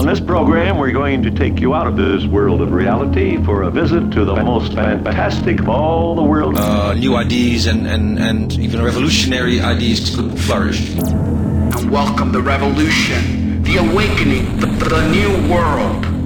On this program, we're going to take you out of this world of reality for a visit to the most fantastic of all the world. Uh, new ideas and, and, and even revolutionary ideas could flourish. And welcome the revolution, the awakening, the, the new world.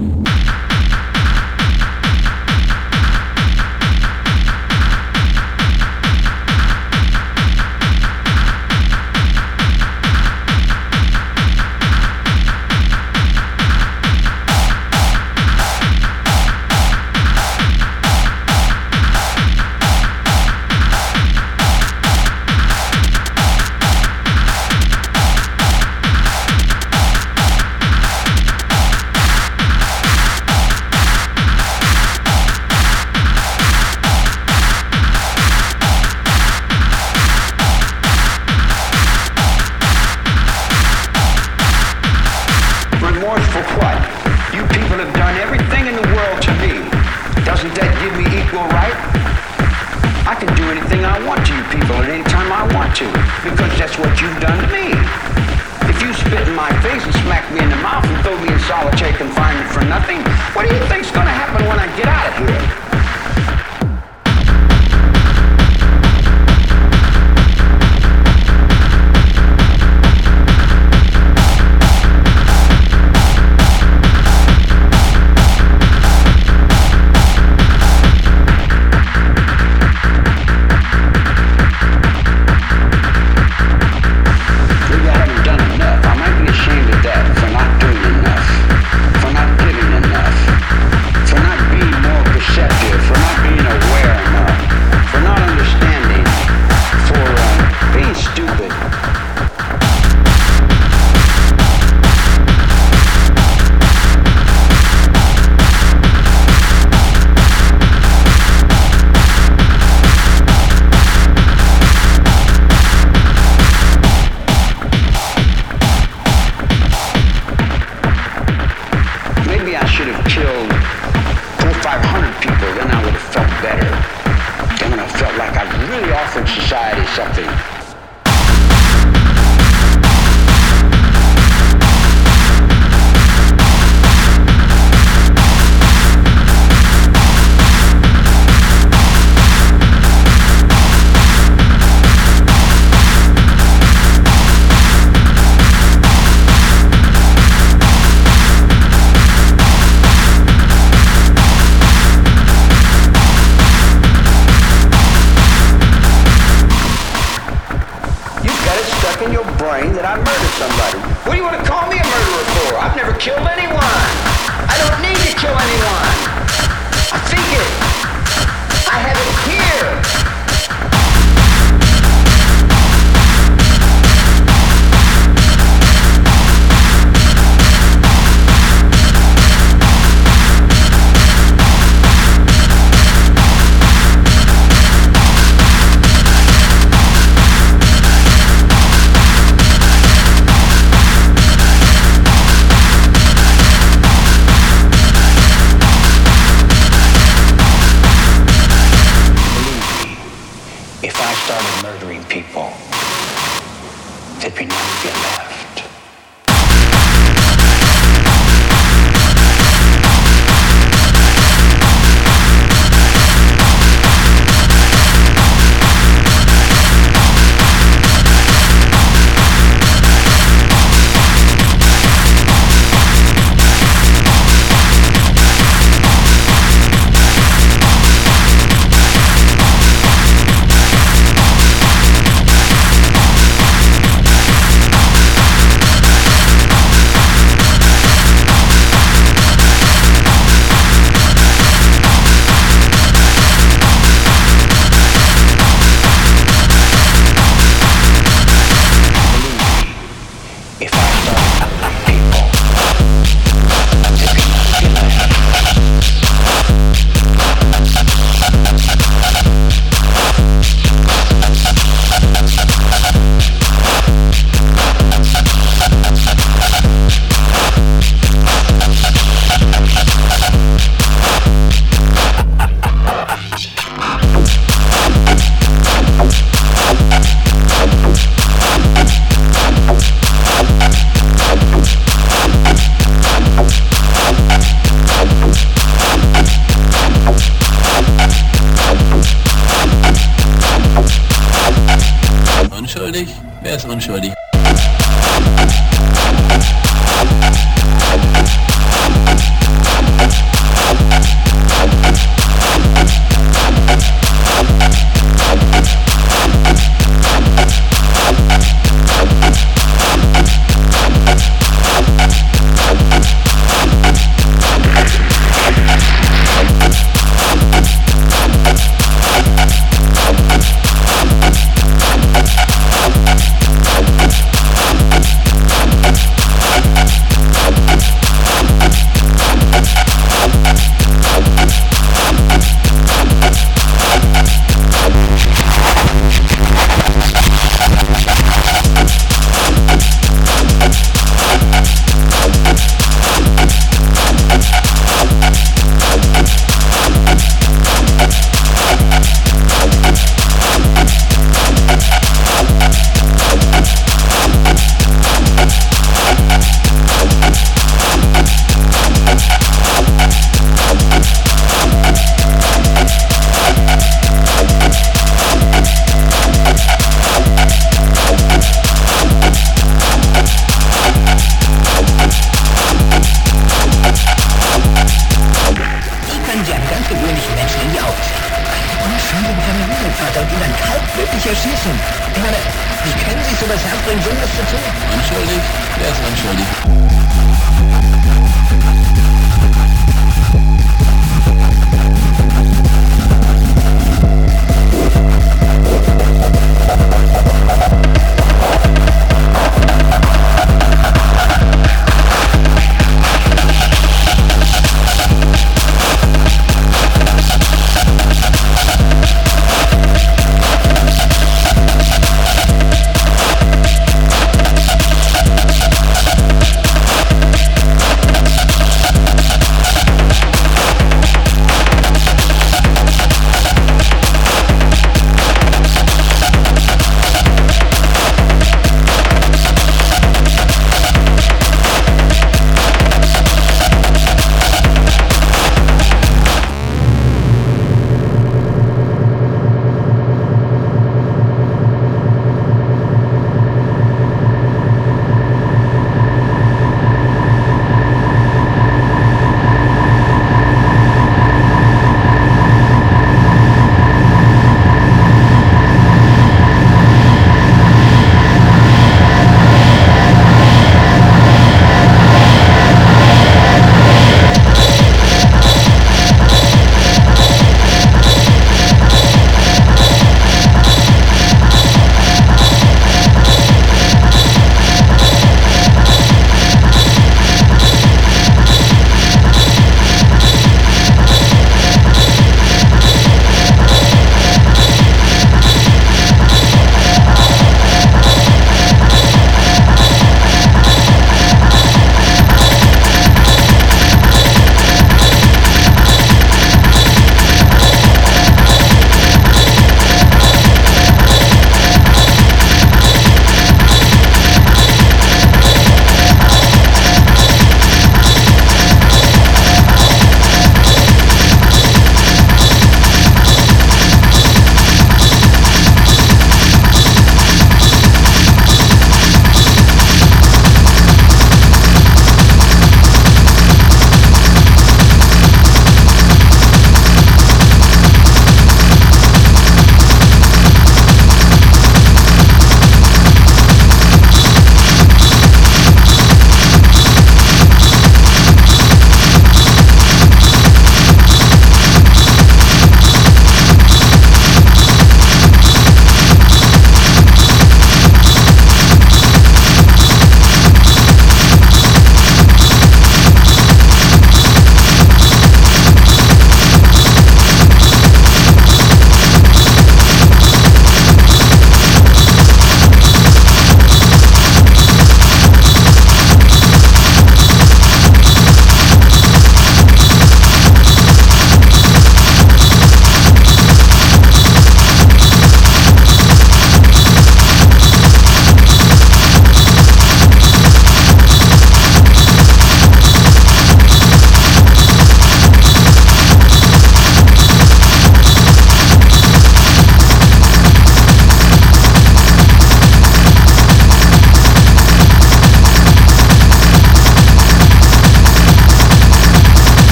Western society something.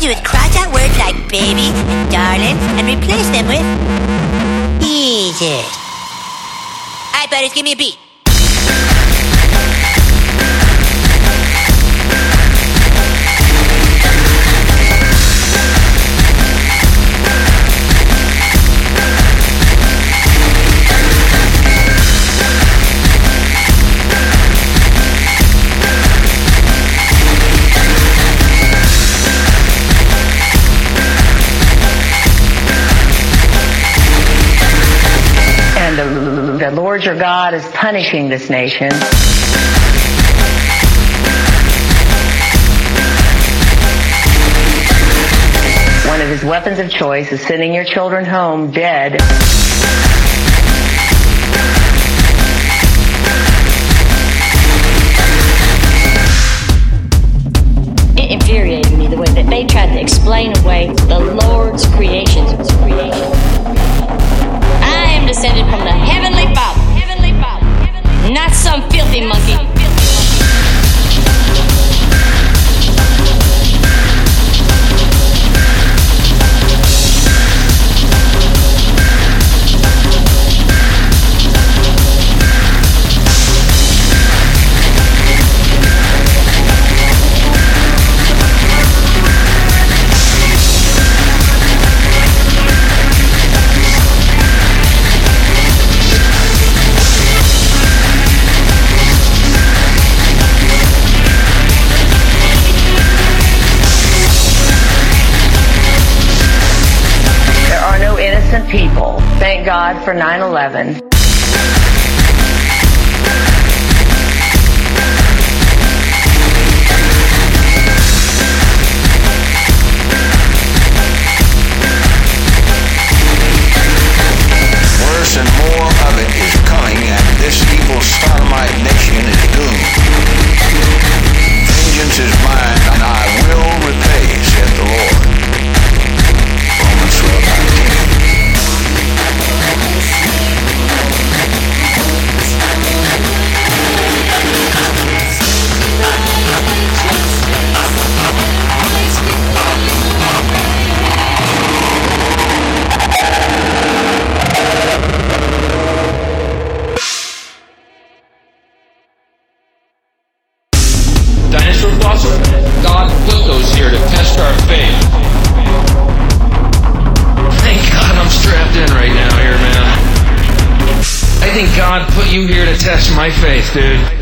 you would cross out words like baby and darling and replace them with Jesus. All right, buddies, give me a beat. Lord your God is punishing this nation. One of his weapons of choice is sending your children home dead. for 9 11. dude.